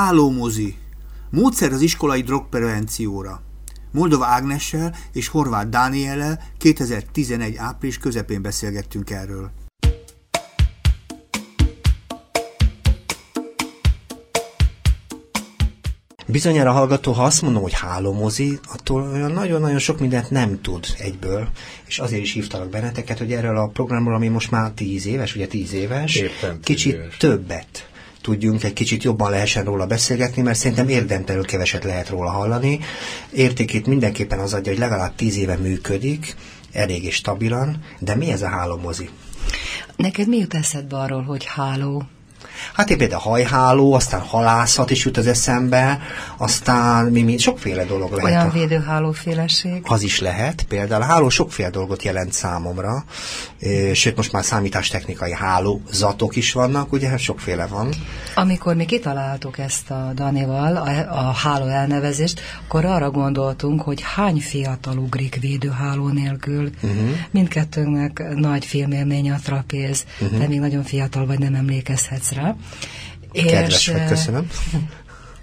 Hálómozi. Módszer az iskolai drogprevencióra. Moldova Ágnessel és Horváth Dániellel 2011 április közepén beszélgettünk erről. Bizonyára hallgató, ha azt mondom, hogy hálómozi, attól olyan nagyon-nagyon sok mindent nem tud egyből, és azért is hívtalak benneteket, hogy erről a programról, ami most már tíz éves, ugye tíz éves, Éppen tíz kicsit éves. többet tudjunk, egy kicsit jobban lehessen róla beszélgetni, mert szerintem érdemtelenül keveset lehet róla hallani. Értékét mindenképpen az adja, hogy legalább tíz éve működik, elég és stabilan, de mi ez a hálómozi? Neked mi jut eszedbe arról, hogy háló? Hát én például hajháló, aztán halászat is jut az eszembe, aztán mi, mi sokféle dolog lehet. Olyan védőhálóféleség? Az is lehet. Például a háló sokféle dolgot jelent számomra, sőt most már számítástechnikai hálózatok is vannak, ugye hát sokféle van. Amikor mi kitaláltuk ezt a Danival, a, a háló elnevezést, akkor arra gondoltunk, hogy hány fiatal ugrik védőháló nélkül. Mhm. Uh-huh. Mindkettőnknek nagy filmélmény a trapéz, Mhm. uh-huh. de még nagyon fiatal vagy, nem emlékezhetsz rá. Kedves vagy, eh, köszönöm.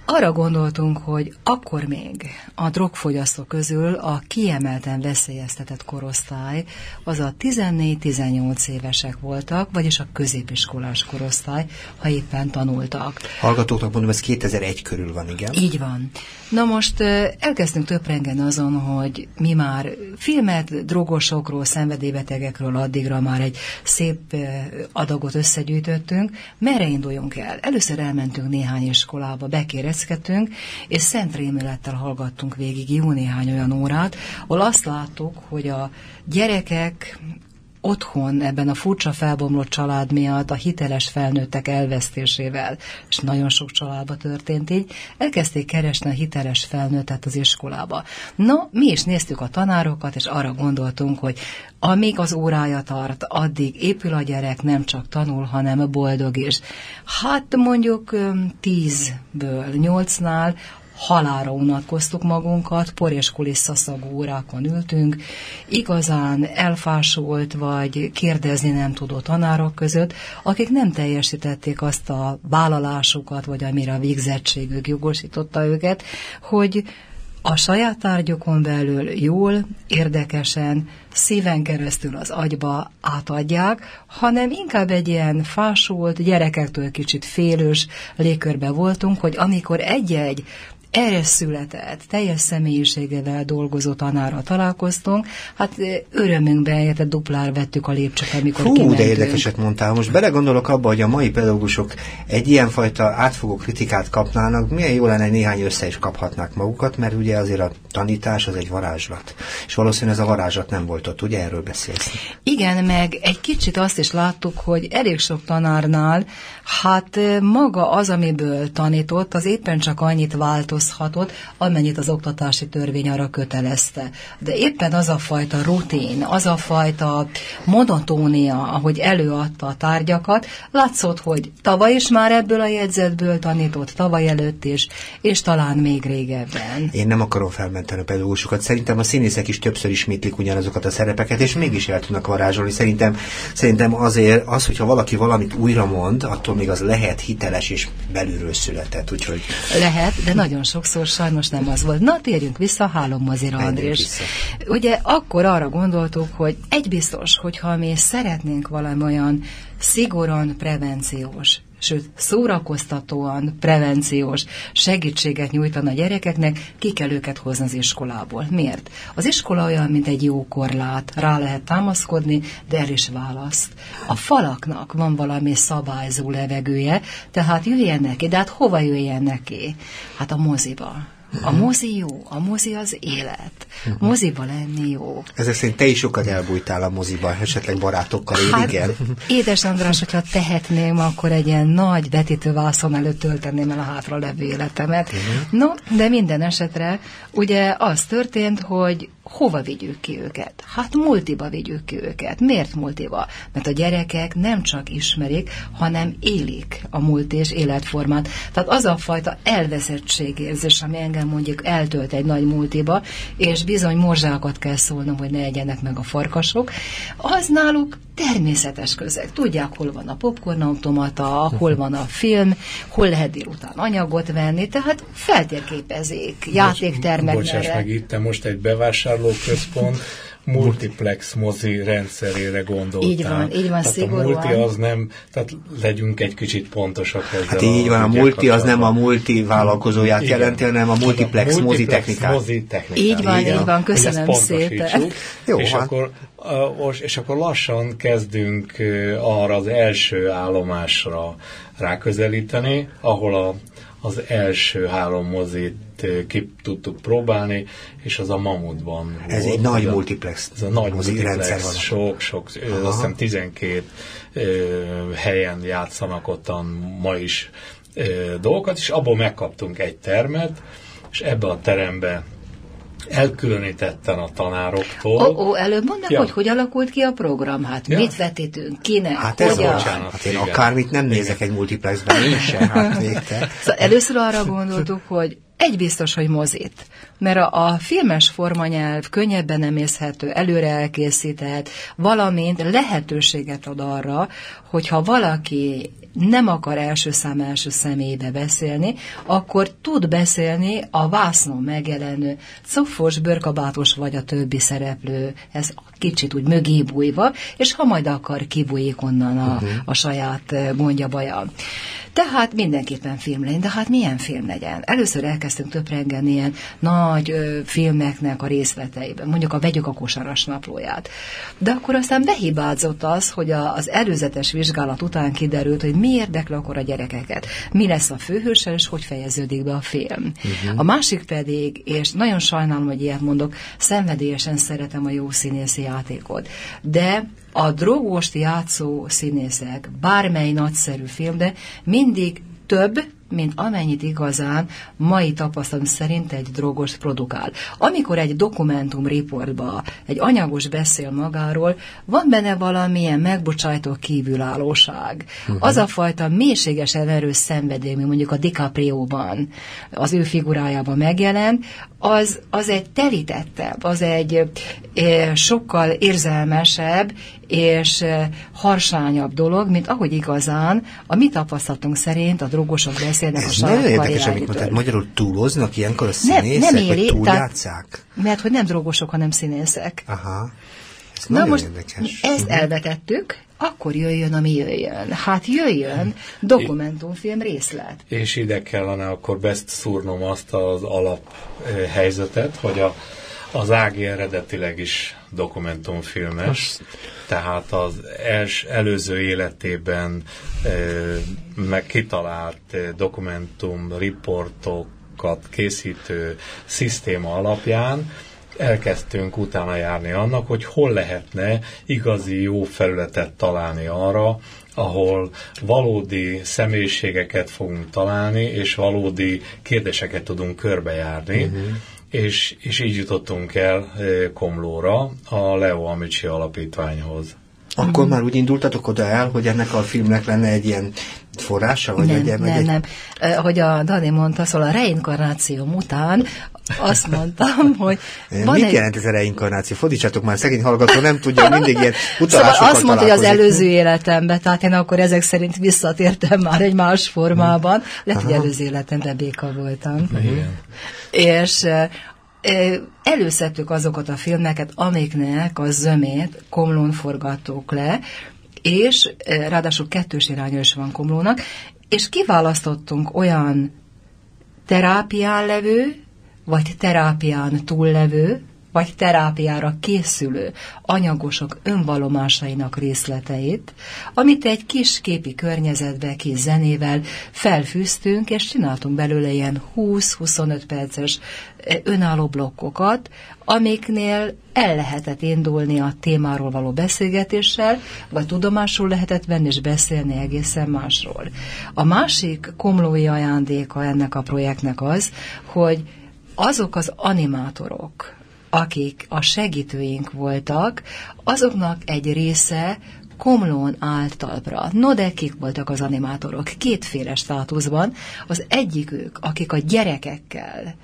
Arra gondoltunk, hogy akkor még a drogfogyasztók közül a kiemelten veszélyeztetett korosztály az a 14-18 évesek voltak, vagyis a középiskolás korosztály, ha éppen tanultak. Hallgatóknak mondom, ez 2001 körül van, igen. Így van. Na most elkezdtünk töprengeni azon, hogy mi már filmet drogosokról, szenvedélybetegekről addigra már egy szép adagot összegyűjtöttünk. Merre induljunk el? Először elmentünk néhány iskolába, bekéreckedtünk, és szent rémülettel hallgattunk végig jó néhány olyan órát, ahol azt láttuk, hogy a gyerekek otthon ebben a furcsa felbomlott család miatt a hiteles felnőttek elvesztésével, és nagyon sok családba történt így, elkezdték keresni a hiteles felnőttet az iskolába. Na, mi is néztük a tanárokat, és arra gondoltunk, hogy amíg az órája tart, addig épül a gyerek, nem csak tanul, hanem boldog is. Hát mondjuk tízből nyolcnál halára unatkoztuk magunkat, por és kulisszaszagú órákon ültünk, igazán elfásult vagy kérdezni nem tudó tanárok között, akik nem teljesítették azt a vállalásukat, vagy amire a végzettségük jogosította őket, hogy a saját tárgyokon belül jól, érdekesen, szíven keresztül az agyba átadják, hanem inkább egy ilyen fásult, gyerekektől kicsit félős légkörbe voltunk, hogy amikor egy-egy erre született, teljes személyiségével dolgozó tanára találkoztunk, hát ö, örömünkben érte duplár vettük a lépcsőt, amikor Fú, kimentünk. de érdekeset mondtál. Most belegondolok abba, hogy a mai pedagógusok egy ilyenfajta átfogó kritikát kapnának, milyen jó lenne, néhány össze is kaphatnák magukat, mert ugye azért a tanítás az egy varázslat. És valószínűleg ez a varázslat nem volt ott, ugye erről beszélsz? Igen, meg egy kicsit azt is láttuk, hogy elég sok tanárnál, hát maga az, amiből tanított, az éppen csak annyit változhatott, amennyit az oktatási törvény arra kötelezte. De éppen az a fajta rutin, az a fajta monotónia, ahogy előadta a tárgyakat, látszott, hogy tavaly is már ebből a jegyzetből tanított, tavaly előtt is, és talán még régebben. Én nem akarom felmenteni a pedagógusokat. Szerintem a színészek is többször ismétlik ugyanazokat a szerepeket, és mégis el tudnak varázsolni. Szerintem, szerintem azért az, hogyha valaki valamit újra mond, attól még az lehet hiteles és belülről született. Úgyhogy Lehet, de nagyon sokszor sajnos nem az volt. Na, térjünk vissza a hálommozira, Andrés. vissza. Ugye akkor arra gondoltuk, hogy egy biztos, hogyha mi szeretnénk valami olyan szigorúan prevenciós, sőt szórakoztatóan prevenciós segítséget nyújtani a gyerekeknek, ki kell őket hozni az iskolából. Miért? Az iskola olyan, mint egy jó korlát, rá lehet támaszkodni, de el is választ. A falaknak van valami szabályzó levegője, tehát jöjjenek ki, de hát hova jöjjenek ki? Hát a moziba. A mozi jó, a mozi az élet. Moziba lenni jó. ezek szerint te is sokat elbújtál a moziba, esetleg barátokkal, én Hát, igen. édes András, hogyha tehetném, akkor egy ilyen nagy vetítővászon előtt tölteném el a hátra levő életemet. Mhm. No, de minden esetre ugye az történt, hogy hova vigyük ki őket? Hát multiba vigyük ki őket. Miért multiba? Mert a gyerekek nem csak ismerik, hanem élik a múlt és életformát. Tehát az a fajta elveszettségérzés, ami engem mondjuk eltölt egy nagy multiba, és bizony morzsákat kell szólnom, hogy ne egyenek meg a farkasok, az náluk természetes közeg. Tudják, hol van a popcorn automata, hol van a film, hol lehet délután anyagot venni, tehát feltérképezik játéktermek. Bocsáss meg, itt most egy bevásárlóközpont, multiplex mozi rendszerére gondoltál. Így van, így van, tehát szigorúan. a multi az nem, tehát legyünk egy kicsit pontosak ezzel. Hát így van, a multi az nem a multi vállalkozóját Igen. jelenti, hanem a multiplex, a mozi technikát. mozi technikát. Így van, Igen. így van, köszönöm szépen. Jó, és, hát. akkor, és akkor lassan kezdünk arra az első állomásra ráközelíteni, ahol a, az első három mozit ki tudtuk próbálni, és az a Mamutban Ez volt. egy nagy a- multiplex Ez a nagy multiplex, van. sok, sok, ö, Aha. azt hiszem 12 ö, helyen játszanak ottan ma is ö, dolgokat, és abból megkaptunk egy termet, és ebbe a terembe elkülönítetten a tanároktól. Ó, ó, előbb mondd meg, Ja. hogy hogy alakult ki a program, hát Ja. mit vetítünk, kinek, Hát ez hogyan. bocsánat. Hát én Igen. akármit nem nézek egy multiplexben, én sem, hát végte. Szóval először arra gondoltuk, hogy egy biztos, hogy mozit. Mert a, a filmes formanyelv könnyebben emészhető, előre elkészített, valamint lehetőséget ad arra, hogyha valaki nem akar első szám első személybe beszélni, akkor tud beszélni a vásznon megjelenő cofos, bőrkabátos vagy a többi szereplő, ez kicsit úgy mögé bújva, és ha majd akar, kibújik onnan a, a saját eh, gondja baja. Tehát mindenképpen film legyen, de hát milyen film legyen? Először elkezdtünk töprengeni ilyen nagy ö, filmeknek a részleteiben, mondjuk a Vegyük a kosaras naplóját. De akkor aztán behibázott az, hogy a, az előzetes vizsgálat után kiderült, hogy mi érdekli akkor a gyerekeket, mi lesz a főhőssel, és hogy fejeződik be a film. Uh-huh. A másik pedig, és nagyon sajnálom, hogy ilyet mondok, szenvedélyesen szeretem a jó színészi játékot, de a drogost játszó színészek, bármely nagyszerű film, de mindig több, mint amennyit igazán mai tapasztalat szerint egy drogos produkál. Amikor egy dokumentum riportba egy anyagos beszél magáról, van benne valamilyen megbocsájtó kívülállóság. Uh-huh. Az a fajta mélységesen erős szenvedély, mondjuk a DiCaprio-ban, az ő figurájában megjelen, az, az egy telítettebb, az egy e, sokkal érzelmesebb és e, harsányabb dolog, mint ahogy igazán a mi tapasztalatunk szerint a drogosok beszélnek a Ez saját nagyon érdekes, amit mondtad. Magyarul túloznak ilyenkor a Nem, színészek, nem éli, vagy tehát, túljátszák? mert hogy nem drogosok, hanem színészek. Aha. Ez Na nagyon most érdekes. ezt elvetettük, akkor jöjjön, ami jöjjön. Hát jöjjön dokumentumfilm részlet. És ide kellene akkor best szúrnom azt az alap eh, helyzetet, hogy a, az Ági eredetileg is dokumentumfilmes, tehát az els, előző életében e, meg kitalált e, dokumentum riportokat készítő szisztéma alapján elkezdtünk utána járni annak, hogy hol lehetne igazi jó felületet találni arra, ahol valódi személyiségeket fogunk találni, és valódi kérdéseket tudunk körbejárni. Uh-huh. És, és így jutottunk el eh, Komlóra, a Leo Amici Alapítványhoz. Akkor már úgy indultatok oda el, hogy ennek a filmnek lenne egy ilyen forrása? Vagy nem, egy, nem, egy... nem. Eh, Hogy a Dani mondta, szóval a reinkarnáció után azt mondtam, hogy van Mit egy... jelent ez a reinkarnáció? Fordítsatok már, szegény hallgató nem tudja, mindig ilyen Szóval utalásokkal azt mondta, hogy az előző életemben, tehát én akkor ezek szerint visszatértem már egy más formában. Lehet, hogy előző életemben béka voltam. Igen. És előszedtük azokat a filmeket, amiknek a zömét Komlón forgattuk le, és ráadásul kettős irányos is van Komlónak, és kiválasztottunk olyan terápián levő, vagy terápián túllevő, vagy terápiára készülő anyagosok önvalomásainak részleteit, amit egy kis képi környezetbe, kis zenével felfűztünk, és csináltunk belőle ilyen 20-25 perces önálló blokkokat, amiknél el lehetett indulni a témáról való beszélgetéssel, vagy tudomásul lehetett venni és beszélni egészen másról. A másik komlói ajándéka ennek a projektnek az, hogy azok az animátorok, akik a segítőink voltak, azoknak egy része komlón állt talpra. No, de kik voltak az animátorok? Kétféle státuszban. Az egyikük, akik a gyerekekkel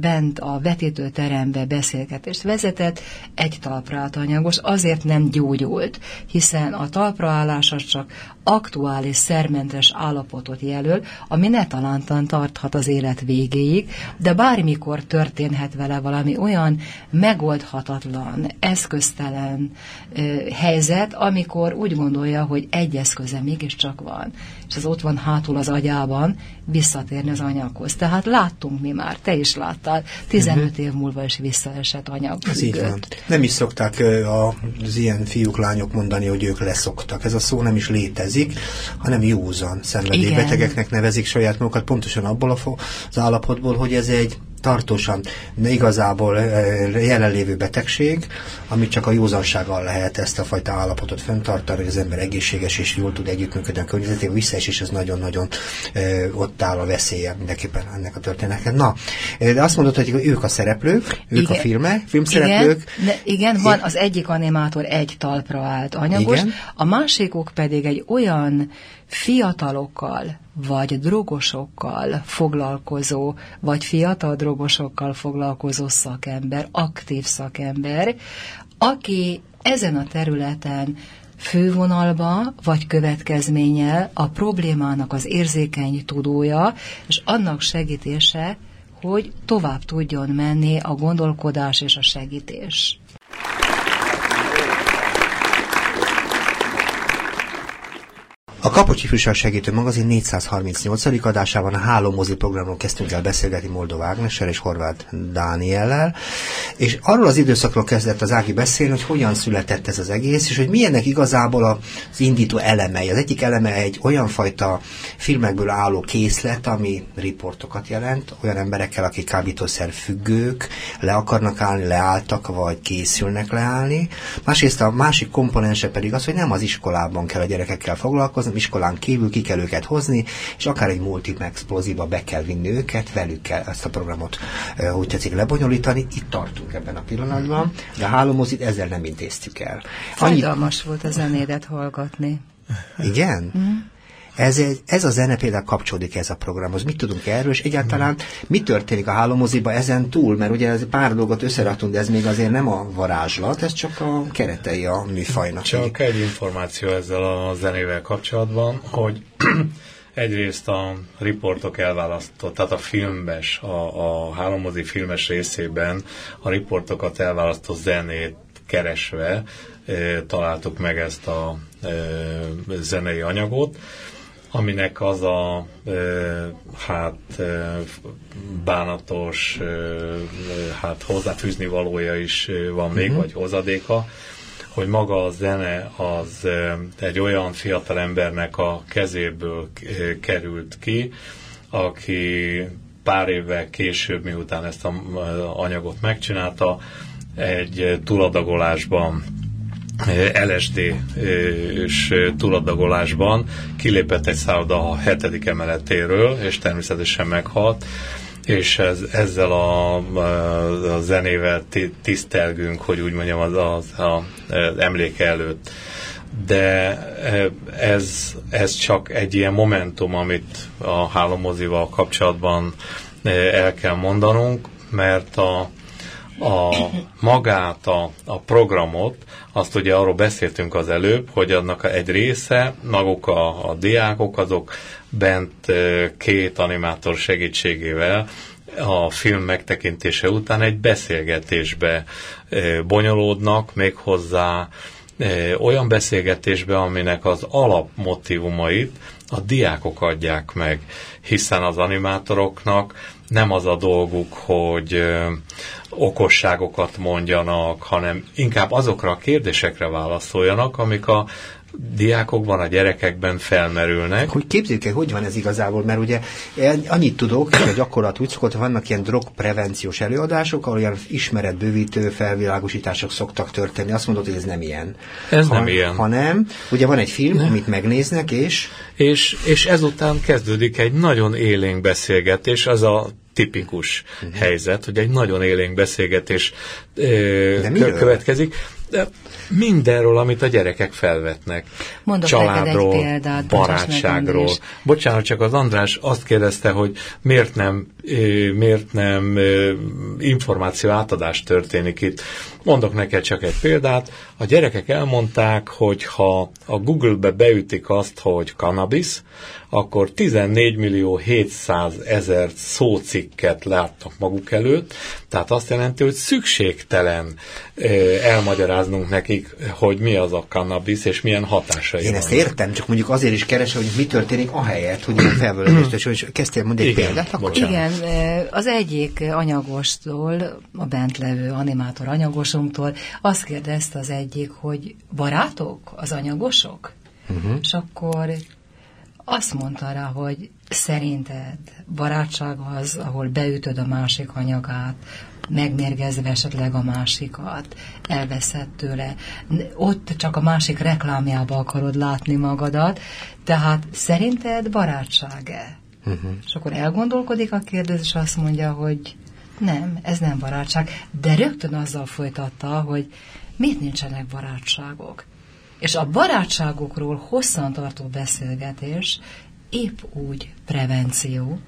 bent a vetítőterembe beszélgetést vezetett, egy talpra állt anyagos, azért nem gyógyult, hiszen a talpraállás az csak aktuális szermentes állapotot jelöl, ami netalántan tarthat az élet végéig, de bármikor történhet vele valami olyan megoldhatatlan, eszköztelen ö, helyzet, amikor úgy gondolja, hogy egy eszköze mégiscsak van, és az ott van hátul az agyában, visszatérni az anyaghoz. Tehát láttunk mi már, te is láttál, 15 uh-huh. év múlva is visszaesett anyag. Ez így van. Nem is szokták az ilyen fiúk, lányok mondani, hogy ők leszoktak. Ez a szó nem is létezik, hanem józan szenvedélybetegeknek nevezik saját magukat, pontosan abból az állapotból, hogy ez egy tartósan igazából eh, jelenlévő betegség, amit csak a józansággal lehet ezt a fajta állapotot fenntartani, hogy az ember egészséges és jól tud együttműködni a környezetében, visszaesés az nagyon-nagyon e, ott áll a veszélye mindenképpen ennek a történetnek. Na, eh, de azt mondod, hogy ők a szereplők, ők igen. a filmek, filmszereplők. Igen, de igen, van az egyik animátor egy talpra állt anyagos, igen. a másikok pedig egy olyan fiatalokkal, vagy drogosokkal foglalkozó, vagy fiatal drogosokkal foglalkozó szakember, aktív szakember, aki ezen a területen fővonalba vagy következménye a problémának az érzékeny tudója, és annak segítése, hogy tovább tudjon menni a gondolkodás és a segítés. A Kapocs Ifjúság Segítő Magazin 438. adásában a Háló mozi programról kezdtünk el beszélgetni Moldova Ágnessel és Horváth Dániellel, és arról az időszakról kezdett az Ági beszélni, hogy hogyan született ez az egész, és hogy milyennek igazából az indító elemei. Az egyik eleme egy olyan fajta filmekből álló készlet, ami riportokat jelent, olyan emberekkel, akik kábítószer függők, le akarnak állni, leálltak, vagy készülnek leállni. Másrészt a másik komponense pedig az, hogy nem az iskolában kell a gyerekekkel foglalkozni, iskolán kívül ki kell őket hozni, és akár egy multi-explozíva be kell vinni őket, velük kell ezt a programot úgy tetszik lebonyolítani. Itt tartunk ebben a pillanatban, de a hálomozit ezzel nem intéztük el. Fájdalmas volt a zenédet hallgatni. Igen? Mm. Ez, egy, ez a zene például kapcsolódik ez a programhoz. Mit tudunk erről, és egyáltalán mi történik a hálómoziba ezen túl? Mert ugye ez pár dolgot összeraktunk, de ez még azért nem a varázslat, ez csak a keretei a műfajnak. Csak egy információ ezzel a zenével kapcsolatban, hogy egyrészt a riportok elválasztott, tehát a filmes, a, a hálómozi filmes részében a riportokat elválasztó zenét keresve e, találtuk meg ezt a e, zenei anyagot aminek az a hát bánatos, hát hozzáfűzni valója is van még, uh-huh. vagy hozadéka, hogy maga a zene az egy olyan fiatal embernek a kezéből került ki, aki pár évvel később, miután ezt az anyagot megcsinálta, egy túladagolásban LSD-s túladagolásban kilépett egy szálloda a hetedik emeletéről, és természetesen meghalt, és ez, ezzel a, a zenével tisztelgünk, hogy úgy mondjam, az, az, az emléke előtt. De ez, ez csak egy ilyen momentum, amit a hálómozival kapcsolatban el kell mondanunk, mert a, a magát, a, a programot, azt ugye arról beszéltünk az előbb, hogy annak egy része, maguk a, a diákok, azok bent két animátor segítségével a film megtekintése után egy beszélgetésbe bonyolódnak, méghozzá olyan beszélgetésbe, aminek az alapmotívumait a diákok adják meg, hiszen az animátoroknak nem az a dolguk, hogy okosságokat mondjanak, hanem inkább azokra a kérdésekre válaszoljanak, amik a diákokban, a gyerekekben felmerülnek. Hogy képzeljük el, hogy van ez igazából, mert ugye annyit tudok, hogy a gyakorlat úgy szokott, vannak ilyen drogprevenciós előadások, ahol ilyen ismeretbővítő felvilágosítások szoktak történni. Azt mondod, hogy ez nem ilyen. Ez ha, nem ilyen. Hanem, ugye van egy film, nem. amit megnéznek, és... és... És ezután kezdődik egy nagyon élénk beszélgetés, az a tipikus uh-huh. helyzet, hogy egy nagyon élénk beszélgetés ö, következik. De mindenről, amit a gyerekek felvetnek. Mondok Családról, egy példát, barátságról. Bocsánat, csak az András azt kérdezte, hogy miért nem, miért nem információ átadás történik itt. Mondok neked csak egy példát. A gyerekek elmondták, hogy ha a Google-be beütik azt, hogy cannabis, akkor 14 millió 700 ezer szócikket látnak maguk előtt, tehát azt jelenti, hogy szükségtelen elmagyaráznunk nekik, hogy mi az a cannabis, és milyen hatásai Én ezt értem, csak mondjuk azért is keresem, hogy mi történik ahelyett, hogy ilyen felvölözést, és kezdtél mondani egy példát, akkor? Igen, az egyik anyagostól, a bent levő animátor anyagosunktól azt kérdezte az egyik, hogy barátok az anyagosok? Uh-huh. És akkor azt mondta rá, hogy szerinted barátság az, ahol beütöd a másik anyagát, megmérgezve esetleg a másikat, elveszed tőle. Ott csak a másik reklámjába akarod látni magadat, tehát szerinted barátság-e? Uh-huh. És akkor elgondolkodik a kérdés, és azt mondja, hogy nem, ez nem barátság, de rögtön azzal folytatta, hogy mit nincsenek barátságok. És a barátságokról hosszantartó beszélgetés épp úgy prevenció,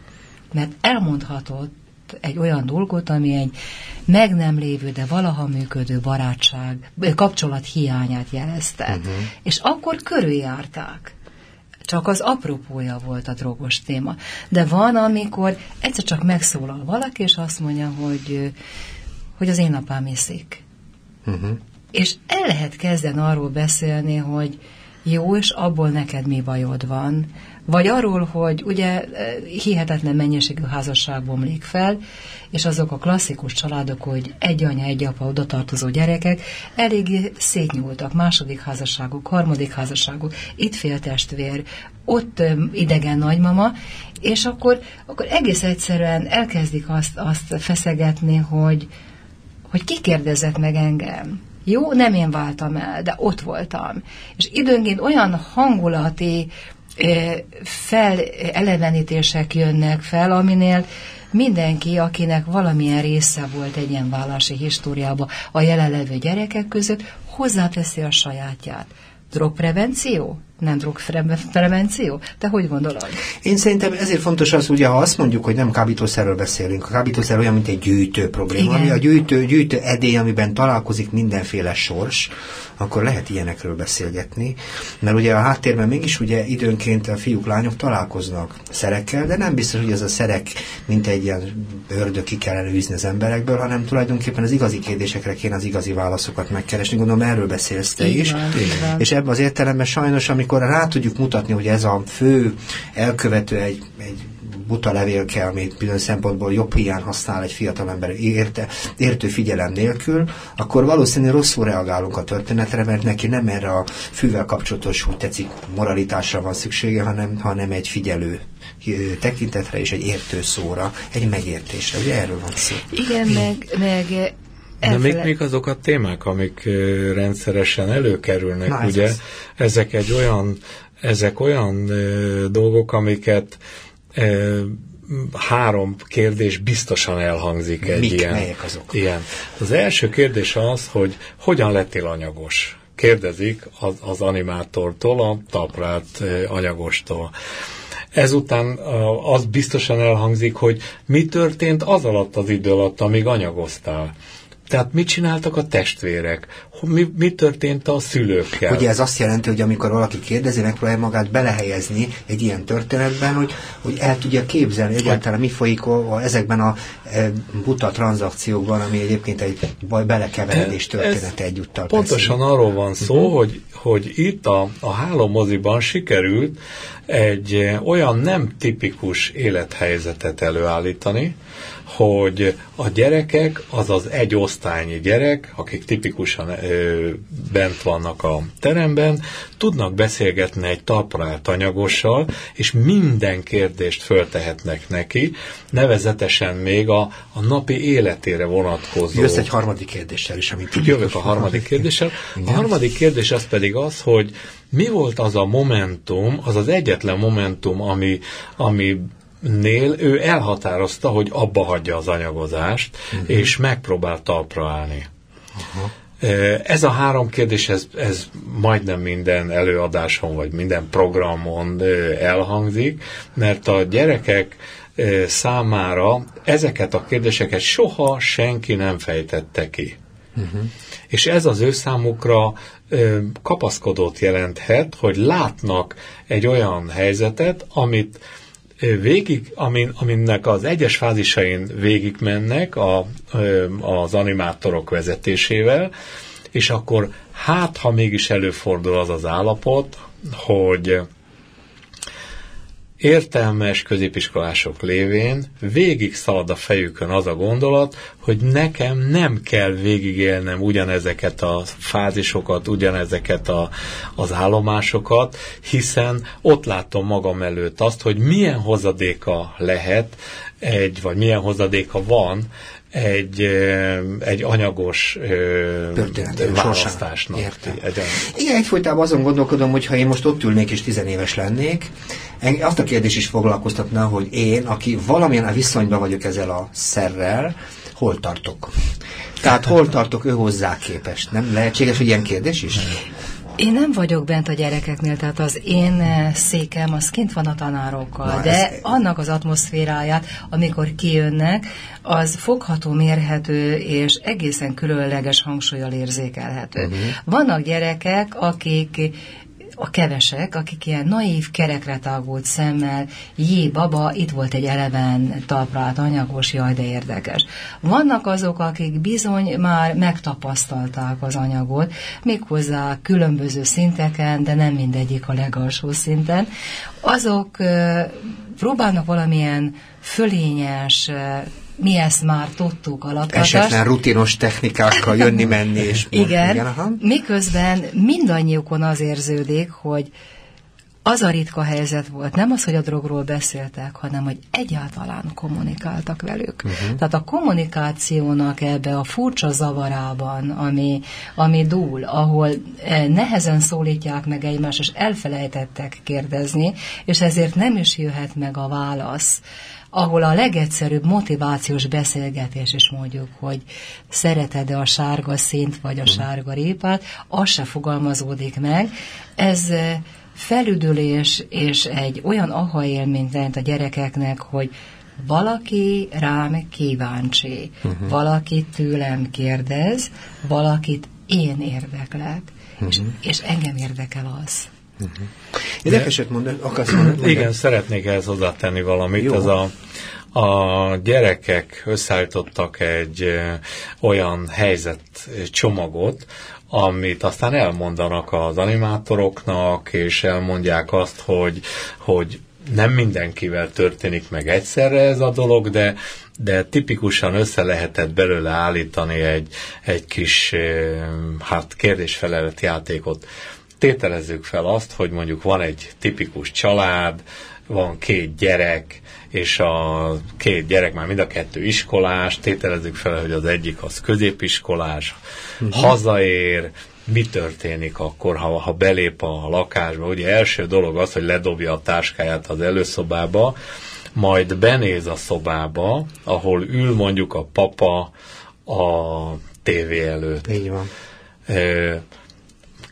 mert elmondhatott egy olyan dolgot, ami egy meg nem lévő, de valaha működő barátság, kapcsolat hiányát jelezte. Uh-huh. És akkor körüljárták. Csak az apropója volt a drogos téma. De van, amikor egyszer csak megszólal valaki, és azt mondja, hogy, hogy az én apám iszik. Uh-huh. És el lehet kezdeni arról beszélni, hogy jó, és abból neked mi bajod van. Vagy arról, hogy ugye eh, hihetetlen mennyiségű házasság bomlik fel, és azok a klasszikus családok, hogy egy anya, egy apa, oda tartozó gyerekek elég szétnyúltak. Második házasságok, harmadik házasságok, itt féltestvér, ott eh, idegen nagymama, és akkor, akkor egész egyszerűen elkezdik azt, azt feszegetni, hogy, hogy ki kérdezett meg engem jó, nem én váltam el, de ott voltam. És időnként olyan hangulati felelevenítések jönnek fel, aminél mindenki, akinek valamilyen része volt egy ilyen vállási históriába a jelenlevő gyerekek között, hozzáteszi a sajátját. Drogprevenció? Nem drogprevenció? Te hogy gondolod? Én szerintem ezért fontos az, ugye, ha azt mondjuk, hogy nem kábítószerről beszélünk. A kábítószer olyan, mint egy gyűjtő probléma, Igen. ami a gyűjtő, gyűjtő edély, amiben találkozik mindenféle sors, akkor lehet ilyenekről beszélgetni, mert ugye a háttérben mégis ugye időnként a fiúk, lányok találkoznak szerekkel, de nem biztos, hogy ez a szerek mint egy ilyen ördög ki kellene űzni az emberekből, hanem tulajdonképpen az igazi kérdésekre kéne az igazi válaszokat megkeresni. Gondolom erről beszélsz te is. Van, és ebben az értelemben sajnos, amikor rá tudjuk mutatni, hogy ez a fő elkövető egy, egy buta levélke, amit bizonyos szempontból jobb hiány használ egy fiatal ember érte, értő figyelem nélkül, akkor valószínűleg rosszul reagálunk a történetre, mert neki nem erre a fűvel kapcsolatos, úgy tetszik, moralitásra van szüksége, hanem, hanem egy figyelő tekintetre és egy értő szóra, egy megértésre. Ugye erről van szó. Igen, meg, meg de még, még azok a témák, amik rendszeresen előkerülnek, Na, ugye, ez ezek egy olyan, ezek olyan dolgok, amiket három kérdés biztosan elhangzik egy Mik, ilyen. Melyek azok? Ilyen. Az első kérdés az, hogy hogyan lettél anyagos? Kérdezik az, az animátortól, a taprát anyagostól. Ezután az biztosan elhangzik, hogy mi történt az alatt az idő alatt, amíg anyagoztál. Tehát mit csináltak a testvérek? Mi, mi történt a szülőkkel? Ugye ez azt jelenti, hogy amikor valaki kérdezi, megpróbálja magát belehelyezni egy ilyen történetben, hogy, hogy el tudja képzelni egyáltalán mi folyik a, a, ezekben a e, buta tranzakciókban, ami egyébként egy baj belekeveredés története egyúttal. Pontosan persze. arról van szó, uh-huh. hogy, hogy itt a, a hálómoziban sikerült egy olyan nem tipikus élethelyzetet előállítani, hogy a gyerekek, azaz egy osztálynyi gyerek, akik tipikusan ö, bent vannak a teremben, tudnak beszélgetni egy talpraelt anyagossal, és minden kérdést föltehetnek neki, nevezetesen még a, a napi életére vonatkozó. Jössz egy harmadik kérdéssel is, amit Jövök a harmadik kérdéssel. A harmadik kérdés az pedig az, hogy mi volt az a momentum, az az egyetlen momentum, ami, ami nél ő elhatározta, hogy abba hagyja az anyagozást, uh-huh. és megpróbál talpra állni. Uh-huh. Ez a három kérdés, ez, ez majdnem minden előadáson, vagy minden programon elhangzik, mert a gyerekek számára ezeket a kérdéseket soha senki nem fejtette ki. Uh-huh. És ez az ő számukra kapaszkodót jelenthet, hogy látnak egy olyan helyzetet, amit végig, amin, aminek az egyes fázisain végigmennek a, az animátorok vezetésével, és akkor hát, ha mégis előfordul az az állapot, hogy értelmes középiskolások lévén végig szalad a fejükön az a gondolat, hogy nekem nem kell végigélnem ugyanezeket a fázisokat, ugyanezeket a, az állomásokat, hiszen ott látom magam előtt azt, hogy milyen hozadéka lehet egy, vagy milyen hozadéka van egy, egy anyagos választásnak. Értem. Egy, Igen, egyfolytában azon gondolkodom, hogy ha én most ott ülnék és tizenéves lennék, azt a kérdés is foglalkoztatna, hogy én, aki valamilyen a viszonyban vagyok ezzel a szerrel, hol tartok? Tehát hol tartok ő hozzá képest? Nem lehetséges, hogy ilyen kérdés is? Én nem vagyok bent a gyerekeknél, tehát az én eh, székem az kint van a tanárokkal, Na, de ez... annak az atmoszféráját, amikor kijönnek, az fogható, mérhető és egészen különleges hangsúlyal érzékelhető. Uh-huh. Vannak gyerekek, akik a kevesek, akik ilyen naív, kerekre tagult szemmel, jé, baba, itt volt egy eleven talpra anyagos, jaj, de érdekes. Vannak azok, akik bizony már megtapasztalták az anyagot, méghozzá különböző szinteken, de nem mindegyik a legalsó szinten. Azok próbálnak valamilyen fölényes, mi ezt már tudtuk alapvetően. Esetlen rutinos technikákkal jönni-menni. És igen, igen aha. miközben mindannyiukon az érződik, hogy az a ritka helyzet volt, nem az, hogy a drogról beszéltek, hanem hogy egyáltalán kommunikáltak velük. Uh-huh. Tehát a kommunikációnak ebbe a furcsa zavarában, ami, ami dúl, ahol eh, nehezen szólítják meg egymást, és elfelejtettek kérdezni, és ezért nem is jöhet meg a válasz ahol a legegyszerűbb motivációs beszélgetés is mondjuk, hogy szereted-e a sárga szint vagy a sárga répát, az se fogalmazódik meg. Ez eh, felüdülés és egy olyan aha élményt jelent a gyerekeknek, hogy valaki rám kíváncsi, uh-huh. valaki tőlem kérdez, valakit én érdeklek, uh-huh. és, és engem érdekel az. Uh-huh. Érdekeset mondani, akarsz mondani? Igen, szeretnék ehhez hozzátenni valamit. Jó. Ez a, a gyerekek összeállítottak egy olyan helyzet csomagot, amit aztán elmondanak az animátoroknak, és elmondják azt, hogy, hogy nem mindenkivel történik meg egyszerre ez a dolog, de, de tipikusan össze lehetett belőle állítani egy, egy kis hát kérdésfelelet játékot tételezzük fel azt, hogy mondjuk van egy tipikus család, van két gyerek, és a két gyerek már mind a kettő iskolás, tételezzük fel, hogy az egyik az középiskolás, uh-huh. hazaér, mi történik akkor, ha, ha belép a lakásba? Ugye első dolog az, hogy ledobja a táskáját az előszobába, majd benéz a szobába, ahol ül mondjuk a papa a tévé előtt. Így van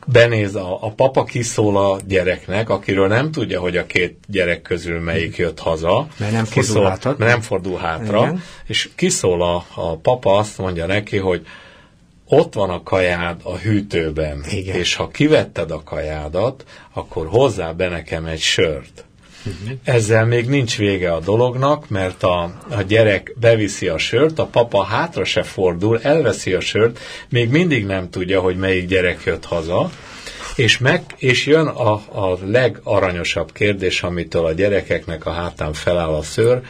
benéz a, a papa kiszól a gyereknek, akiről nem tudja, hogy a két gyerek közül melyik jött haza. Mert nem fordul kiszól, hátra. Mert nem fordul hátra. Igen. És kiszól a, a papa, azt mondja neki, hogy ott van a kajád a hűtőben, Igen. és ha kivetted a kajádat, akkor hozzá be nekem egy sört. Uh-huh. Ezzel még nincs vége a dolognak, mert a, a gyerek beviszi a sört, a papa hátra se fordul, elveszi a sört, még mindig nem tudja, hogy melyik gyerek jött haza, és, meg, és jön a, a legaranyosabb kérdés, amitől a gyerekeknek a hátán feláll a szőr,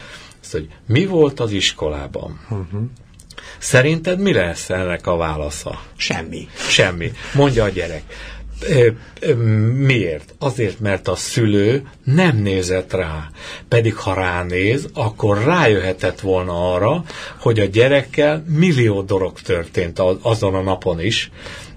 az, hogy mi volt az iskolában? Uh-huh. Szerinted mi lesz ennek a válasza? Semmi. Semmi. Mondja a gyerek. Miért? Azért, mert a szülő nem nézett rá. Pedig ha ránéz, akkor rájöhetett volna arra, hogy a gyerekkel millió dolog történt azon a napon is,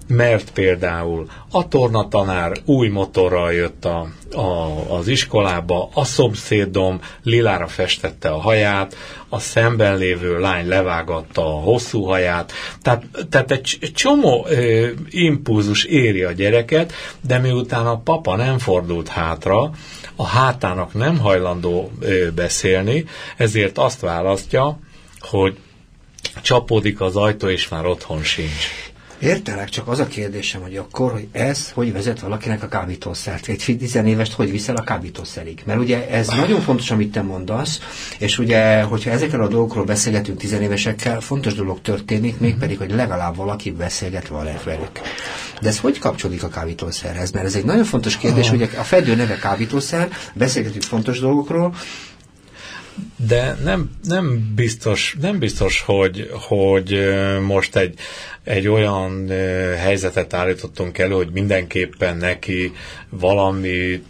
mert például a tornatanár új motorral jött a, a, az iskolába, a szomszédom lilára festette a haját, a szemben lévő lány levágatta a hosszú haját, tehát, tehát egy csomó ö, impulzus éri a gyereket, de miután a papa nem fordult hátra, a hátának nem hajlandó ö, beszélni, ezért azt választja, hogy csapódik az ajtó, és már otthon sincs. Értelek, csak az a kérdésem, hogy akkor, hogy ez hogy vezet valakinek a kábítószert? Egy tizenévest hogy viszel a kábítószerig? Mert ugye ez nagyon fontos, amit te mondasz, és ugye, hogyha ezekkel a dolgokról beszélgetünk tizenévesekkel, fontos dolog történik, mégpedig, hogy legalább valaki beszélget velük. De ez hogy kapcsolódik a kábítószerhez? Mert ez egy nagyon fontos kérdés, hogy a fedő neve kábítószer, beszélgetünk fontos dolgokról, de nem, nem biztos, nem biztos hogy, hogy most egy, egy olyan helyzetet állítottunk elő, hogy mindenképpen neki valamit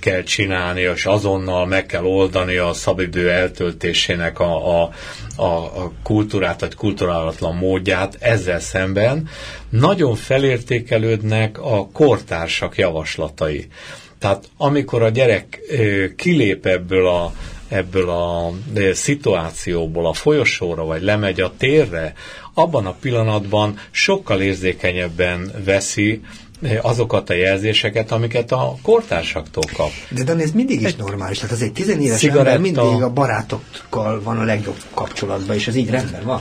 kell csinálni, és azonnal meg kell oldani a szabidő eltöltésének a, a, a, kultúrát, vagy kulturálatlan módját ezzel szemben. Nagyon felértékelődnek a kortársak javaslatai. Tehát amikor a gyerek kilép ebből a ebből a szituációból a folyosóra, vagy lemegy a térre, abban a pillanatban sokkal érzékenyebben veszi azokat a jelzéseket, amiket a kortársaktól kap. De Dan, ez mindig is egy normális. Tehát az egy tizenéves cigaretta... ember mindig a barátokkal van a legjobb kapcsolatban, és ez így rendben van.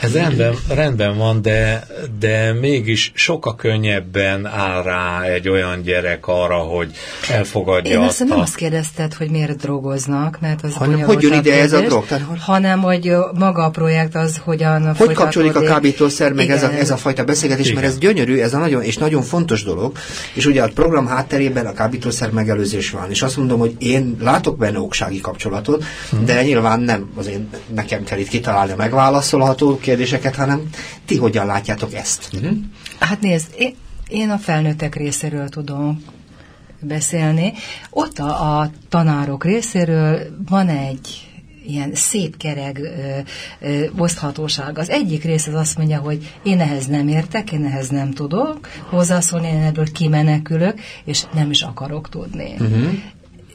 Ez rendben, rendben van, de, de mégis sokkal könnyebben áll rá egy olyan gyerek arra, hogy elfogadja Én azt a... nem azt kérdezted, hogy miért drogoznak, mert az hanem hogy jön ide ez a drog? Tehát, hanem, hogy maga a projekt az hogyan Hogy kapcsolódik a kábítószer, meg ez a, ez a fajta beszélgetés, Igen. mert ez gyönyörű, ez a nagyon, és nagyon fontos fontos dolog, és ugye a program hátterében a kábítószer megelőzés van, és azt mondom, hogy én látok benne oksági kapcsolatot, hmm. de nyilván nem azért nekem kell itt kitalálni a megválaszolható kérdéseket, hanem ti hogyan látjátok ezt? Hmm. Hát nézd, én, én a felnőttek részéről tudom beszélni. Ott a, a tanárok részéről van egy ilyen szép kereg ö, ö, oszthatóság. Az egyik rész az azt mondja, hogy én ehhez nem értek, én ehhez nem tudok hozzászólni, én ebből kimenekülök, és nem is akarok tudni. Uh-huh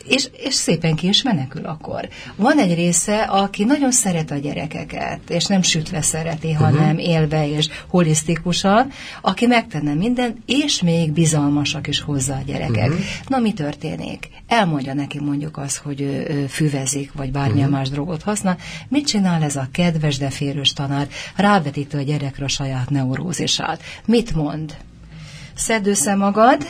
és, és szépen ki is menekül akkor. Van egy része, aki nagyon szeret a gyerekeket, és nem sütve szereti, uh-huh. hanem élve és holisztikusan, aki megtenne mindent, és még bizalmasak is hozzá a gyerekek. Uh-huh. Na, mi történik? Elmondja neki mondjuk az, hogy ő, ő füvezik, vagy bármilyen uh-huh. más drogot használ. Mit csinál ez a kedves, de férős tanár? Rávetítő a gyerekre a saját neurózisát. Mit mond? Szedd össze magad,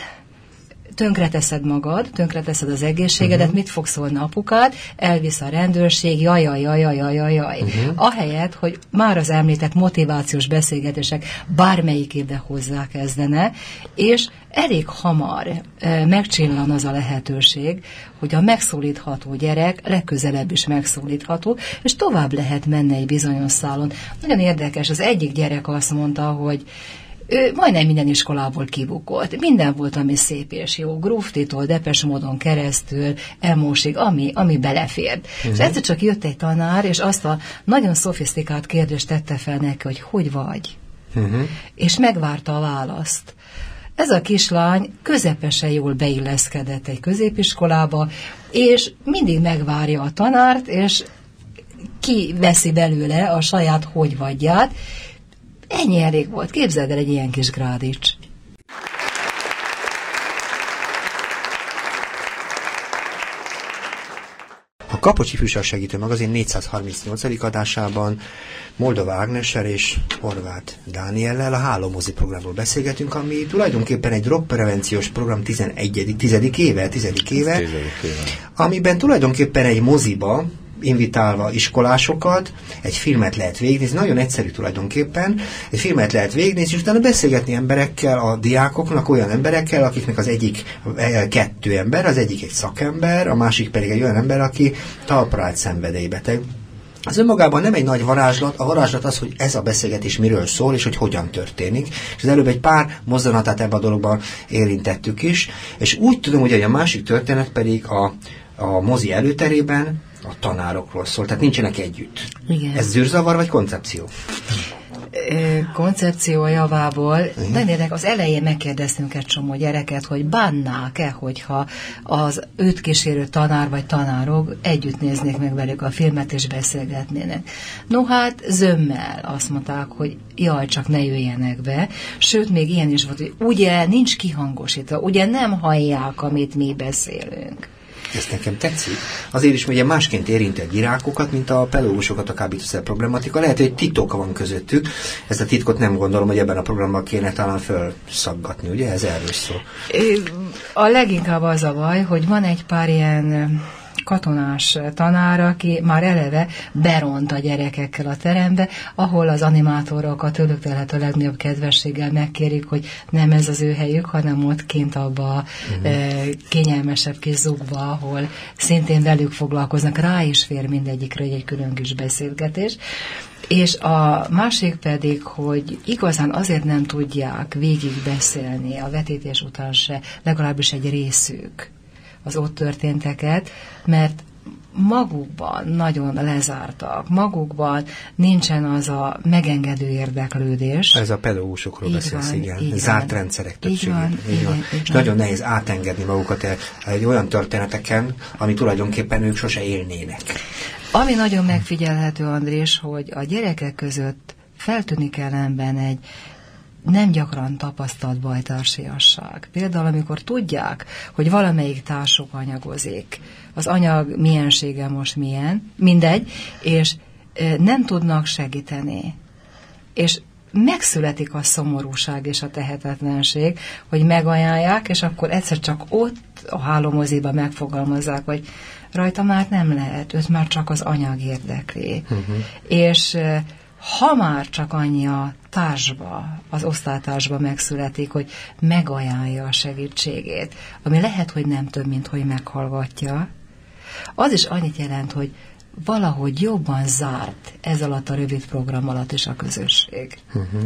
tönkreteszed magad, tönkreteszed az egészségedet, uh-huh. mit fog szólni apukád, elvisz a rendőrség, jaj, jaj, jaj, jaj, jaj, jaj. Uh-huh. Ahelyett, hogy már az említett motivációs beszélgetések bármelyikébe hozzá kezdene, és elég hamar e, megcsillan az a lehetőség, hogy a megszólítható gyerek legközelebb is megszólítható, és tovább lehet menni egy bizonyos szálon. Nagyon érdekes, az egyik gyerek azt mondta, hogy ő majdnem minden iskolából kibukott. Minden volt, ami szép és jó. Grúftitól, depes módon keresztül, emósig, ami, ami belefért. Uh-huh. És mhm. egyszer csak jött egy tanár, és azt a nagyon szofisztikált kérdést tette fel neki, hogy hogy vagy? Uh-huh. És megvárta a választ. Ez a kislány közepesen jól beilleszkedett egy középiskolába, és mindig megvárja a tanárt, és kiveszi belőle a saját hogy vagyját, Ennyi elég volt. Képzeld el egy ilyen kis grádics. A Kapocsi Fűsor Segítő Magazin 438. adásában Moldova Ágnessel és Horváth Dániellel a Hálómozi programról beszélgetünk, ami tulajdonképpen egy rockprevenciós program 11. 10. éve, 10. éve, 10. éve, amiben tulajdonképpen egy moziba invitálva iskolásokat, egy filmet lehet végignézni, nagyon egyszerű tulajdonképpen, egy filmet lehet végignézni, és utána beszélgetni emberekkel, a diákoknak, olyan emberekkel, akiknek az egyik eh, kettő ember, az egyik egy szakember, a másik pedig egy olyan ember, aki talpraállt szenvedélybeteg. Az önmagában nem egy nagy varázslat, a varázslat az, hogy ez a beszélgetés miről szól, és hogy hogyan történik. És az előbb egy pár mozzanatát ebben a dologban érintettük is, és úgy tudom, hogy a másik történet pedig a, a mozi előterében a tanárokról szól, tehát nincsenek együtt. Igen. Ez zűrzavar vagy koncepció? koncepció javából. Nagyon érdekes, az elején megkérdeztünk egy csomó gyereket, hogy bánnák-e, hogyha az őt kísérő tanár vagy tanárok együtt néznék meg velük a filmet és beszélgetnének. No hát zömmel azt mondták, hogy jaj, csak ne jöjjenek be. Sőt, még ilyen is volt, hogy ugye nincs kihangosítva, ugye nem hallják, amit mi beszélünk. Ez nekem tetszik. Azért is, ugye másként érinti a girákokat, mint a pedagógusokat a kábítószer problematika. Lehet, hogy titok van közöttük. Ezt a titkot nem gondolom, hogy ebben a programban kéne talán felszaggatni, ugye? Ez erről szól. A leginkább az a baj, hogy van egy pár ilyen katonás tanár, aki már eleve beront a gyerekekkel a terembe, ahol az animátorok a tőlük telhet a legnagyobb kedvességgel megkérik, hogy nem ez az ő helyük, hanem ott kint abba uh-huh. e, kényelmesebb kis zugba, ahol szintén velük foglalkoznak. Rá is fér mindegyikre egy külön kis beszélgetés. És a másik pedig, hogy igazán azért nem tudják végig beszélni a vetítés után se, legalábbis egy részük az ott történteket, mert magukban nagyon lezártak, magukban nincsen az a megengedő érdeklődés. Ez a pedagógusokról beszélsz, igen. igen. Zárt rendszerek többségében. És nagyon nehéz átengedni magukat egy olyan történeteken, ami tulajdonképpen ők sose élnének. Ami nagyon megfigyelhető, Andrés, hogy a gyerekek között feltűnik ellenben egy, nem gyakran tapasztalt bajtársiasság. Például, amikor tudják, hogy valamelyik társuk anyagozik, az anyag miensége most milyen, mindegy, és nem tudnak segíteni. És megszületik a szomorúság és a tehetetlenség, hogy megajánlják, és akkor egyszer csak ott a hálómoziba megfogalmazzák, hogy rajta már nem lehet, őt már csak az anyag érdekli. Uh-huh. És ha már csak annyi a társba, az osztálytársba megszületik, hogy megajánlja a segítségét, ami lehet, hogy nem több, mint hogy meghallgatja, az is annyit jelent, hogy valahogy jobban zárt ez alatt a rövid program alatt is a közösség. Uh-huh.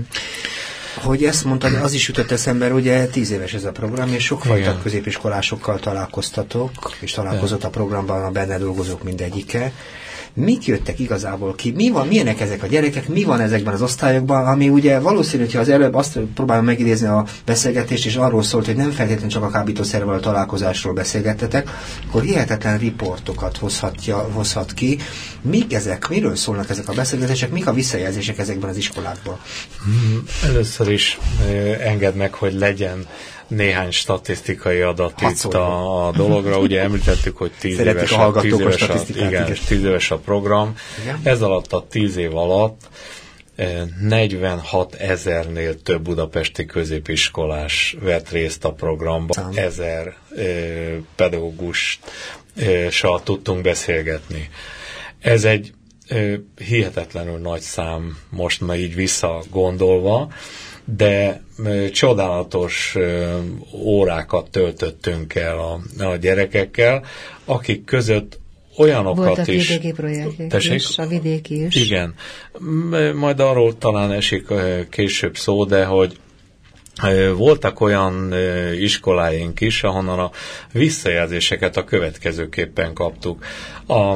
Hogy ezt mondtad, az is jutott eszembe, ugye tíz éves ez a program, és sokfajta középiskolásokkal találkoztatok, és találkozott a programban a benne dolgozók mindegyike mik jöttek igazából ki, mi van, milyenek ezek a gyerekek, mi van ezekben az osztályokban, ami ugye valószínű, hogy az előbb azt próbálom megidézni a beszélgetést, és arról szólt, hogy nem feltétlenül csak a kábítószerrel a találkozásról beszélgettetek, akkor hihetetlen riportokat hozhatja, hozhat ki. Mik ezek, miről szólnak ezek a beszélgetések, mik a visszajelzések ezekben az iskolákban? Hmm, először is enged meg, hogy legyen néhány statisztikai adat Hat itt a, a dologra. Ugye említettük, hogy 10 éves a, tíz éves a, igen, tíz éves a program. Igen. Ez alatt a 10 év alatt 46 eh, ezernél több budapesti középiskolás vett részt a programban. Szám. Ezer e, pedagógussal tudtunk beszélgetni. Ez egy e, hihetetlenül nagy szám most már így visszagondolva, de csodálatos órákat töltöttünk el a, a gyerekekkel, akik között olyanokat Voltak is... vidéki projektek is, a vidéki is. Igen. Majd arról talán esik később szó, de hogy voltak olyan iskoláink is, ahonnan a visszajelzéseket a következőképpen kaptuk. A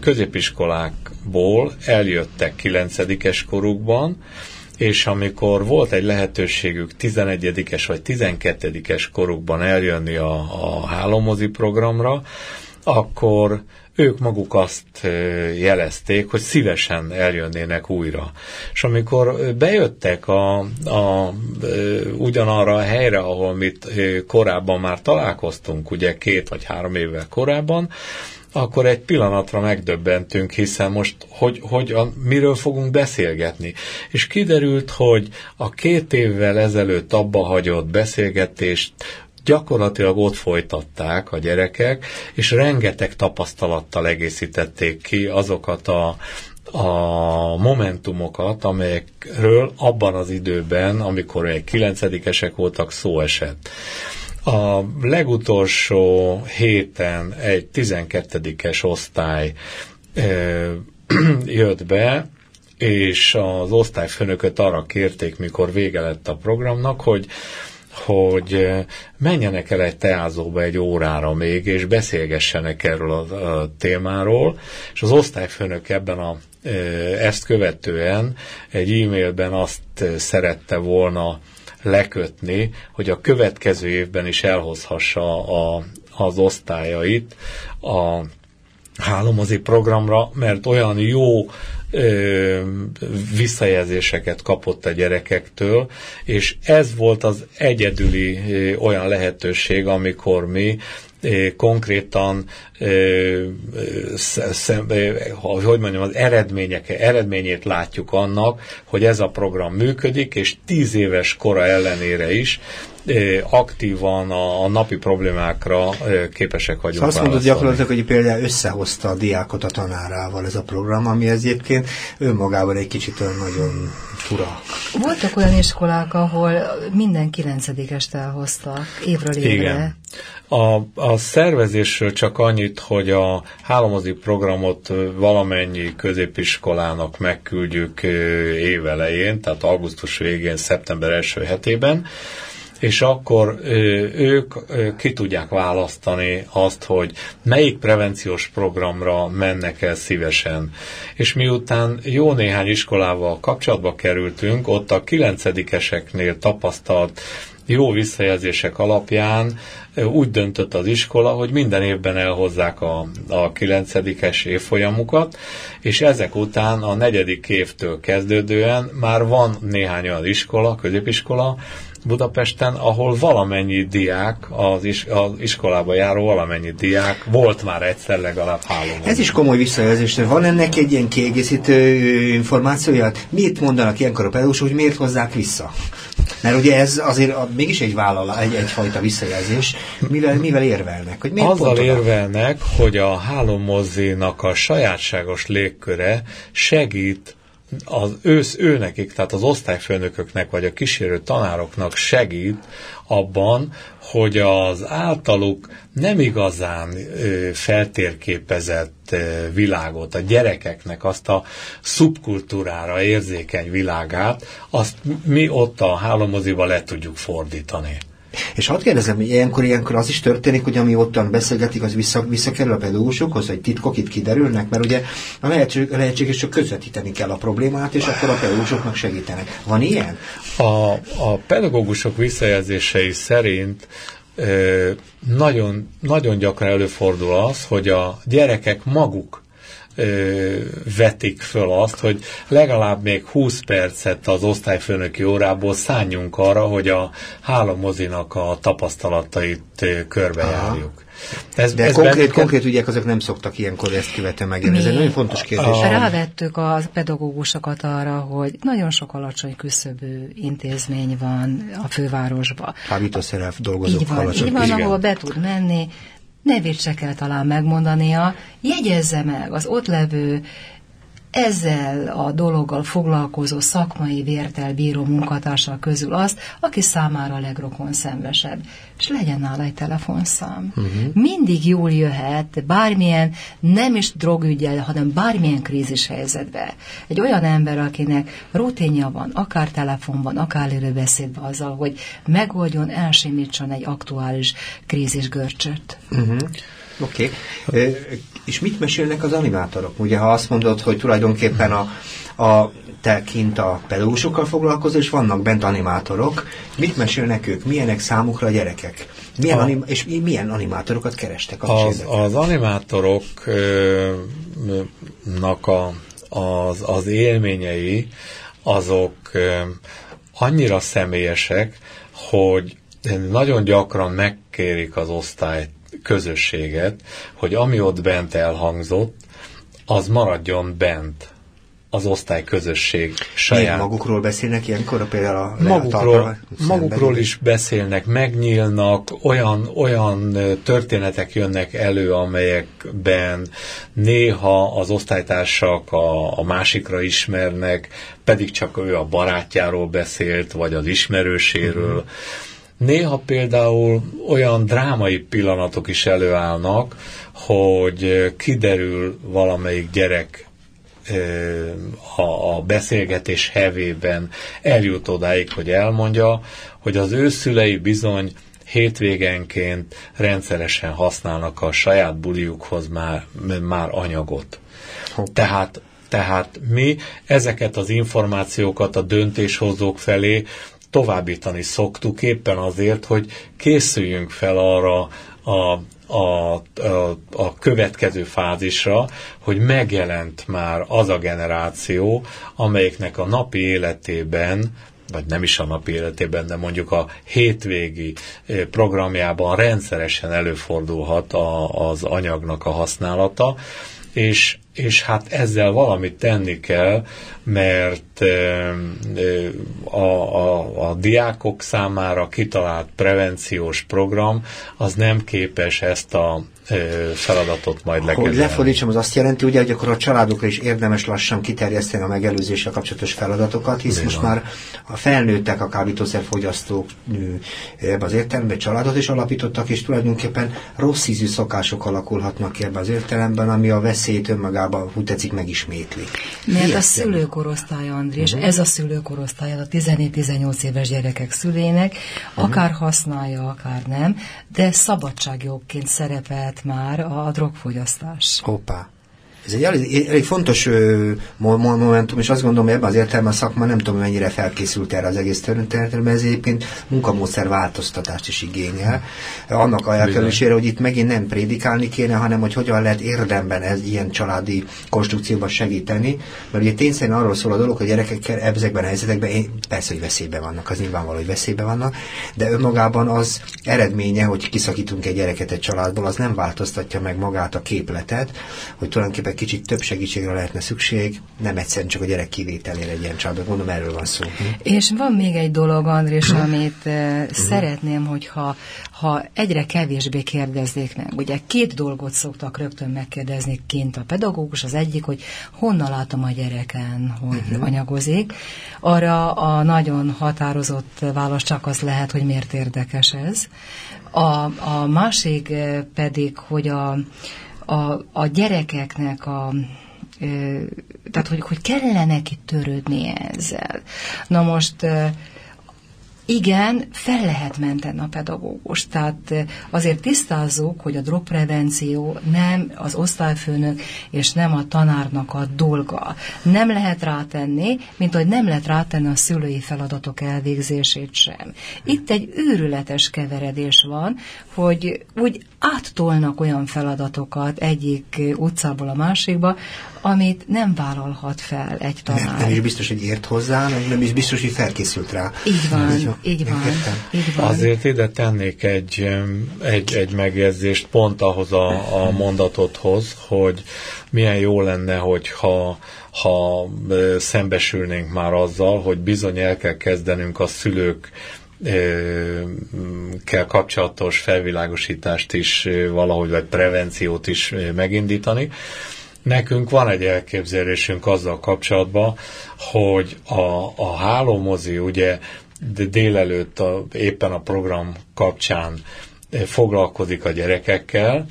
középiskolákból eljöttek kilencedikes korukban, és amikor volt egy lehetőségük 11-es vagy 12-es korukban eljönni a, a hálómozi programra, akkor ők maguk azt jelezték, hogy szívesen eljönnének újra. És amikor bejöttek a, a, ugyanarra a helyre, ahol mit korábban már találkoztunk, ugye két vagy három évvel korábban, akkor egy pillanatra megdöbbentünk, hiszen most hogy, hogy a, miről fogunk beszélgetni. És kiderült, hogy a két évvel ezelőtt abba hagyott beszélgetést gyakorlatilag ott folytatták a gyerekek, és rengeteg tapasztalattal egészítették ki azokat a, a momentumokat, amelyekről abban az időben, amikor egy kilencedikesek voltak, szó esett. A legutolsó héten egy 12-es osztály ö, jött be, és az osztályfőnököt arra kérték, mikor vége lett a programnak, hogy hogy menjenek el egy teázóba egy órára még, és beszélgessenek erről a, témáról, és az osztályfőnök ebben a ezt követően egy e-mailben azt szerette volna lekötni, hogy a következő évben is elhozhassa a, az osztályait a hálomozi programra, mert olyan jó ö, visszajelzéseket kapott a gyerekektől, és ez volt az egyedüli ö, olyan lehetőség, amikor mi konkrétan hogy mondjam, az eredmények, eredményét látjuk annak, hogy ez a program működik, és tíz éves kora ellenére is aktívan a, a napi problémákra képesek vagyunk szóval azt mondod gyakorlatilag, hogy például összehozta a diákot a tanárával ez a program, ami egyébként önmagában egy kicsit olyan nagyon fura. Voltak olyan iskolák, ahol minden kilencedikest elhoztak évről évre. Igen. A, a szervezésről csak annyit, hogy a hálomozi programot valamennyi középiskolának megküldjük évelején, tehát augusztus végén, szeptember első hetében, és akkor ők ki tudják választani azt, hogy melyik prevenciós programra mennek el szívesen. És miután jó néhány iskolával kapcsolatba kerültünk, ott a kilencedikeseknél tapasztalt jó visszajelzések alapján úgy döntött az iskola, hogy minden évben elhozzák a, a kilencedikes évfolyamukat, és ezek után a negyedik évtől kezdődően már van néhány olyan iskola, középiskola, Budapesten, ahol valamennyi diák, az, is, az iskolába járó valamennyi diák volt már egyszer legalább három. Ez is komoly visszajelzés. Van ennek egy ilyen kiegészítő információja? Miért mondanak ilyenkor a pedagógusok, hogy miért hozzák vissza? Mert ugye ez azért a, mégis egy vállalá, egy, egyfajta visszajelzés. Mivel, mivel érvelnek? Hogy miért Azzal érvelnek, hogy a hálomozzinak a sajátságos légköre segít az ősz ő nekik, tehát az osztályfőnököknek vagy a kísérő tanároknak segít abban, hogy az általuk nem igazán feltérképezett világot, a gyerekeknek azt a szubkultúrára érzékeny világát, azt mi ott a hálomoziba le tudjuk fordítani. És hadd kérdezem, hogy ilyenkor, ilyenkor az is történik, hogy ami ottan beszélgetik, az vissza, visszakerül a pedagógusokhoz, hogy titkok itt kiderülnek, mert ugye a lehetség, lehetséges csak közvetíteni kell a problémát, és akkor a pedagógusoknak segítenek. Van ilyen? A, a pedagógusok visszajelzései szerint nagyon, nagyon gyakran előfordul az, hogy a gyerekek maguk vetik föl azt, hogy legalább még 20 percet az osztályfőnöki órából szálljunk arra, hogy a hálamozinak a tapasztalatait körbejárjuk. Ez, De ez konkrét, bennünket... konkrét ügyek azok nem szoktak ilyenkor ezt követően megjelenni. Ez egy nagyon fontos kérdés. A... Rávettük a pedagógusokat arra, hogy nagyon sok alacsony küszöbű intézmény van a fővárosban. Kábítószerrel dolgozók így van, Így van, ahol be tud menni, nevét se kell talán megmondania, jegyezze meg az ott levő ezzel a dologgal foglalkozó szakmai vértel bíró munkatársak közül azt, aki számára a legrokon szembesebb. És legyen nála egy telefonszám. Uh-huh. Mindig jól jöhet bármilyen, nem is drogügyel, hanem bármilyen krízis helyzetbe. Egy olyan ember, akinek rutinja van, akár telefonban, akár élőbeszédben azzal, hogy megoldjon, elsimítson egy aktuális krízis görcsöt. Uh-huh. Oké. Okay. És mit mesélnek az animátorok? Ugye, ha azt mondod, hogy tulajdonképpen a, a te kint a pedagógusokkal foglalkozol, és vannak bent animátorok, mit mesélnek ők? Milyenek számukra a gyerekek? Milyen a, anim, és milyen animátorokat kerestek? Az, az animátoroknak a, az, az élményei azok annyira személyesek, hogy nagyon gyakran megkérik az osztályt közösséget, hogy ami ott bent elhangzott, az maradjon bent az osztály közösség saját. Milyen magukról beszélnek ilyenkor, például a magukról, magukról is beszélnek, megnyílnak, olyan, olyan történetek jönnek elő, amelyekben néha az osztálytársak a, a másikra ismernek, pedig csak ő a barátjáról beszélt, vagy az ismerőséről. Uh-huh Néha például olyan drámai pillanatok is előállnak, hogy kiderül valamelyik gyerek a, beszélgetés hevében eljut odáig, hogy elmondja, hogy az ő szülei bizony hétvégenként rendszeresen használnak a saját buliukhoz már, már anyagot. Tehát, tehát mi ezeket az információkat a döntéshozók felé továbbítani szoktuk éppen azért, hogy készüljünk fel arra a a, a, a következő fázisra, hogy megjelent már az a generáció, amelyiknek a napi életében vagy nem is a napi életében, de mondjuk a hétvégi programjában rendszeresen előfordulhat a, az anyagnak a használata, és, és hát ezzel valamit tenni kell, mert a, a, a diákok számára kitalált prevenciós program az nem képes ezt a feladatot majd lekezelni. Hogy lefordítsam, az azt jelenti, ugye, hogy akkor a családokra is érdemes lassan kiterjeszteni a megelőzéssel kapcsolatos feladatokat, hisz most már a felnőttek, a kábítószerfogyasztók ebbe az értelemben családot is alapítottak, és tulajdonképpen rossz ízű szokások alakulhatnak ki ebbe az értelemben, ami a veszélyt önmagában, úgy tetszik, megismétli. Mert a szülőkorosztály, Andrés, uh-huh. ez a szülőkorosztály, a 14-18 éves gyerekek szülének, uh-huh. akár használja, akár nem, de szabadságjogként szerepelt már a drogfogyasztás. Hoppá. Ez egy elég, elég fontos ö, momentum, és azt gondolom, hogy ebben az értelemben a szakma nem tudom, mennyire felkészült erre az egész területre, mert ez egyébként munkamódszer változtatást is igényel. Annak a elkerülésére, hogy itt megint nem prédikálni kéne, hanem hogy hogyan lehet érdemben ez ilyen családi konstrukcióban segíteni, mert ugye tényszerűen arról szól a dolog, hogy gyerekekkel ezekben a helyzetekben én, persze, hogy veszélyben vannak, az nyilvánvaló, hogy veszélyben vannak, de önmagában az eredménye, hogy kiszakítunk egy gyereket egy családból, az nem változtatja meg magát a képletet, hogy tulajdonképpen kicsit több segítségre lehetne szükség, nem egyszerűen csak a gyerek kivételére egy ilyen családban, mondom, erről van szó. És van még egy dolog, Andrés, amit uh, szeretném, hogyha ha egyre kevésbé kérdezzék meg. Ugye két dolgot szoktak rögtön megkérdezni kint a pedagógus, az egyik, hogy honnan látom a gyereken, hogy uh-huh. anyagozik. Arra a nagyon határozott válasz csak az lehet, hogy miért érdekes ez. A, a másik pedig, hogy a a, a gyerekeknek a tehát, hogy, hogy kellene neki törődni ezzel. Na most igen, fel lehet menteni a pedagógus. Tehát azért tisztázzuk, hogy a drogprevenció nem az osztályfőnök és nem a tanárnak a dolga. Nem lehet rátenni, mint hogy nem lehet rátenni a szülői feladatok elvégzését sem. Itt egy őrületes keveredés van, hogy úgy áttolnak olyan feladatokat egyik utcából a másikba, amit nem vállalhat fel egy tanár. Mert nem is biztos, hogy ért hozzá, nem is biztos, hogy felkészült rá. Így van, így, van, így van. Azért ide tennék egy, egy, egy megjegyzést pont ahhoz a, a mondatothoz, hogy milyen jó lenne, hogyha ha szembesülnénk már azzal, hogy bizony el kell kezdenünk a szülők kell kapcsolatos felvilágosítást is valahogy, vagy prevenciót is megindítani. Nekünk van egy elképzelésünk azzal kapcsolatban, hogy a, a hálómozi ugye de délelőtt a, éppen a program kapcsán foglalkozik a gyerekekkel,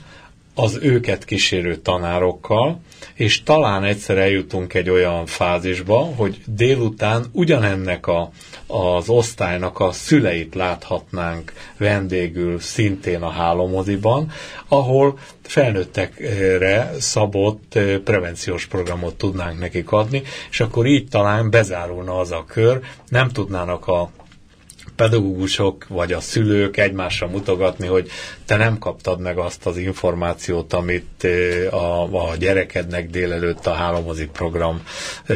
az őket kísérő tanárokkal, és talán egyszer eljutunk egy olyan fázisba, hogy délután ugyanennek a, az osztálynak a szüleit láthatnánk vendégül szintén a hálómoziban, ahol felnőttekre szabott prevenciós programot tudnánk nekik adni, és akkor így talán bezárulna az a kör, nem tudnának a pedagógusok vagy a szülők egymásra mutogatni, hogy te nem kaptad meg azt az információt, amit eh, a, a gyerekednek délelőtt a hálomozik program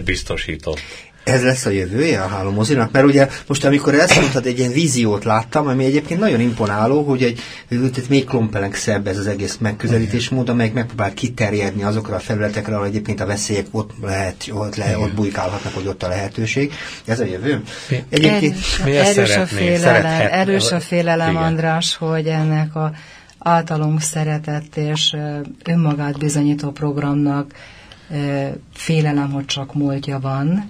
biztosított ez lesz a jövője a hálómozinak? Mert ugye most, amikor ezt mondtad, egy ilyen víziót láttam, ami egyébként nagyon imponáló, hogy egy tehát még szebb ez az egész megközelítésmód, amelyik megpróbál kiterjedni azokra a felületekre, ahol egyébként a veszélyek ott, lehet, ott, le, ott bujkálhatnak, hogy ott a lehetőség. Ez a jövő? Egyébként erős, erős a félelem, erős a félelem András, hogy ennek a általunk szeretett és önmagát bizonyító programnak félelem, hogy csak múltja van,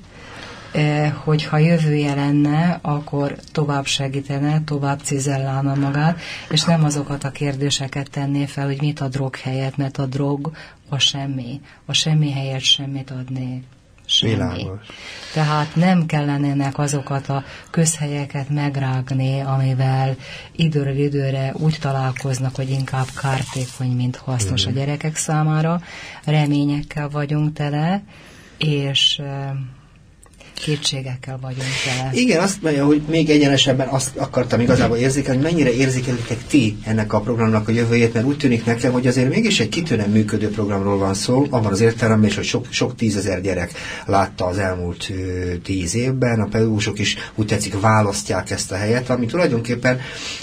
hogyha jövője lenne, akkor tovább segítene, tovább cizellálna magát, és nem azokat a kérdéseket tenné fel, hogy mit a drog helyett, mert a drog a semmi. A semmi helyett semmit adni semmi. Világos. Tehát nem kellenének azokat a közhelyeket megrágni, amivel időről időre úgy találkoznak, hogy inkább kártékony, mint hasznos a gyerekek számára. Reményekkel vagyunk tele, és kétségekkel vagyunk vele. Igen, azt mondja, hogy még egyenesebben azt akartam igazából érzékelni, hogy mennyire érzékelitek ti ennek a programnak a jövőjét, mert úgy tűnik nekem, hogy azért mégis egy kitűnően működő programról van szó, abban az értelemben is, hogy sok, sok tízezer gyerek látta az elmúlt ö, tíz évben, a pedagógusok is úgy tetszik választják ezt a helyet, ami tulajdonképpen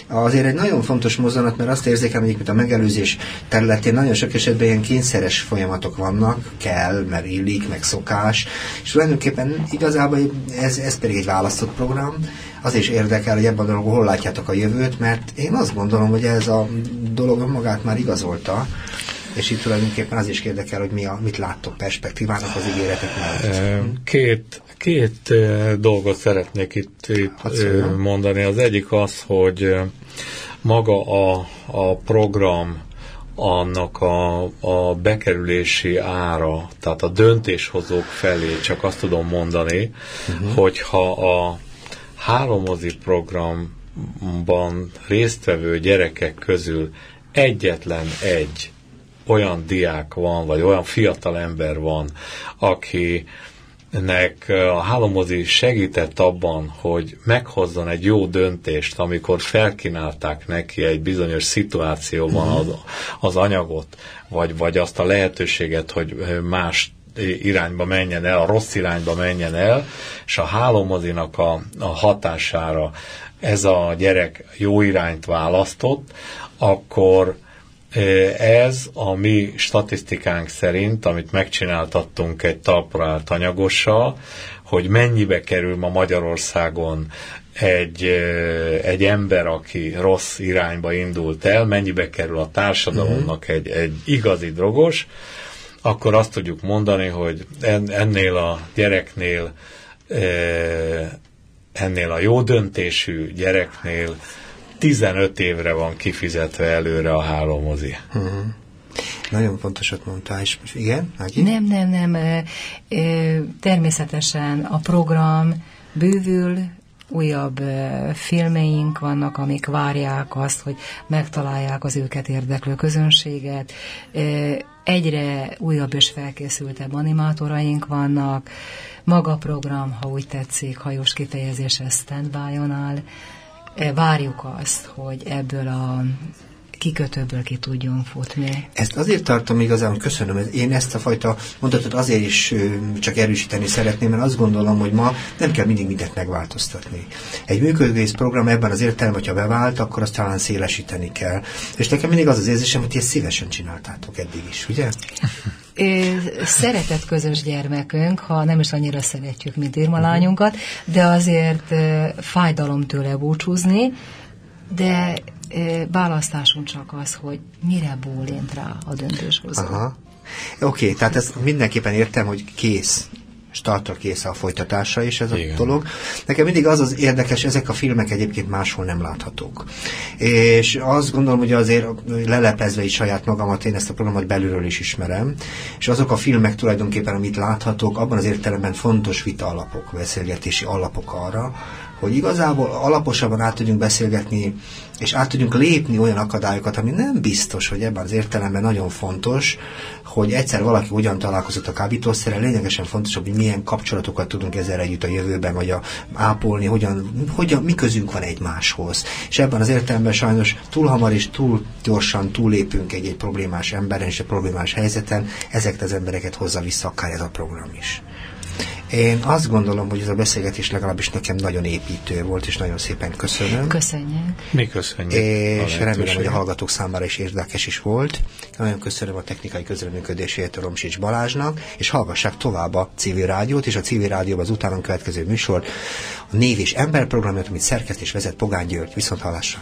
azért egy nagyon fontos mozzanat, mert azt érzékelem, hogy mint a megelőzés területén nagyon sok esetben ilyen kényszeres folyamatok vannak, kell, mert illik, meg szokás, és tulajdonképpen igazából igazából ez, ez pedig egy választott program. Az is érdekel, hogy ebben a dologban hol látjátok a jövőt, mert én azt gondolom, hogy ez a dolog magát már igazolta, és itt tulajdonképpen az is érdekel, hogy mi a, mit láttok perspektívának az ígéretek mellett. Két, két dolgot szeretnék itt, itt mondani. Az egyik az, hogy maga a, a program annak a, a bekerülési ára, tehát a döntéshozók felé, csak azt tudom mondani, uh-huh. hogyha a háromozi programban résztvevő gyerekek közül egyetlen egy olyan diák van, vagy olyan fiatal ember van, aki nek a hálomozi segített abban, hogy meghozzon egy jó döntést, amikor felkínálták neki egy bizonyos szituációban az, az anyagot, vagy, vagy azt a lehetőséget, hogy más irányba menjen el, a rossz irányba menjen el, és a hálomozinak a, a hatására ez a gyerek jó irányt választott, akkor ez a mi statisztikánk szerint, amit megcsináltattunk egy talpra anyagossal, hogy mennyibe kerül ma Magyarországon egy, egy ember, aki rossz irányba indult el, mennyibe kerül a társadalomnak egy, egy igazi drogos, akkor azt tudjuk mondani, hogy ennél a gyereknél, ennél a jó döntésű gyereknél 15 évre van kifizetve előre a hálómozi. Uh-huh. Nagyon fontosat mondta, és igen, Ági? Nem, nem, nem. Természetesen a program bővül, újabb filmeink vannak, amik várják azt, hogy megtalálják az őket érdeklő közönséget. Egyre újabb és felkészültebb animátoraink vannak. Maga a program, ha úgy tetszik, hajós kifejezése stand-by-on áll várjuk azt, hogy ebből a kikötőből ki tudjon futni. Ezt azért tartom igazán, köszönöm, én ezt a fajta mondatot azért is csak erősíteni szeretném, mert azt gondolom, hogy ma nem kell mindig mindent megváltoztatni. Egy működőkész program ebben az értelemben, hogyha bevált, akkor azt talán szélesíteni kell. És nekem mindig az az érzésem, hogy ezt szívesen csináltátok eddig is, ugye? szeretett közös gyermekünk, ha nem is annyira szeretjük, mint Irma lányunkat, de azért fájdalom tőle búcsúzni, de választásunk csak az, hogy mire bólint rá a döntéshozó. Aha. Oké, okay, tehát ezt mindenképpen értem, hogy kész startra kész a folytatása is ez a Igen. dolog. Nekem mindig az az érdekes, ezek a filmek egyébként máshol nem láthatók. És azt gondolom, hogy azért lelepezve is saját magamat, én ezt a programot belülről is ismerem, és azok a filmek tulajdonképpen, amit láthatók, abban az értelemben fontos vita alapok, beszélgetési alapok arra, hogy igazából alaposabban át tudjunk beszélgetni, és át tudjunk lépni olyan akadályokat, ami nem biztos, hogy ebben az értelemben nagyon fontos, hogy egyszer valaki ugyan találkozott a kábítószerrel, lényegesen fontos, hogy milyen kapcsolatokat tudunk ezzel együtt a jövőben, vagy a, ápolni, hogyan, hogyan, mi közünk van egymáshoz. És ebben az értelemben sajnos túl hamar és túl gyorsan túlépünk egy-egy problémás emberen és egy problémás helyzeten, ezeket az embereket hozza vissza akár ez a program is. Én azt gondolom, hogy ez a beszélgetés legalábbis nekem nagyon építő volt, és nagyon szépen köszönöm. Köszönjük. Mi köszönjük. És remélem, hogy a hallgatók számára is érdekes is volt. Nagyon köszönöm a technikai közreműködését a Romsics Balázsnak, és hallgassák tovább a civil rádiót, és a civil rádióban az utána következő műsor, a Név és Ember programját, amit szerkeszt és vezet Pogány György. Viszont hallásra.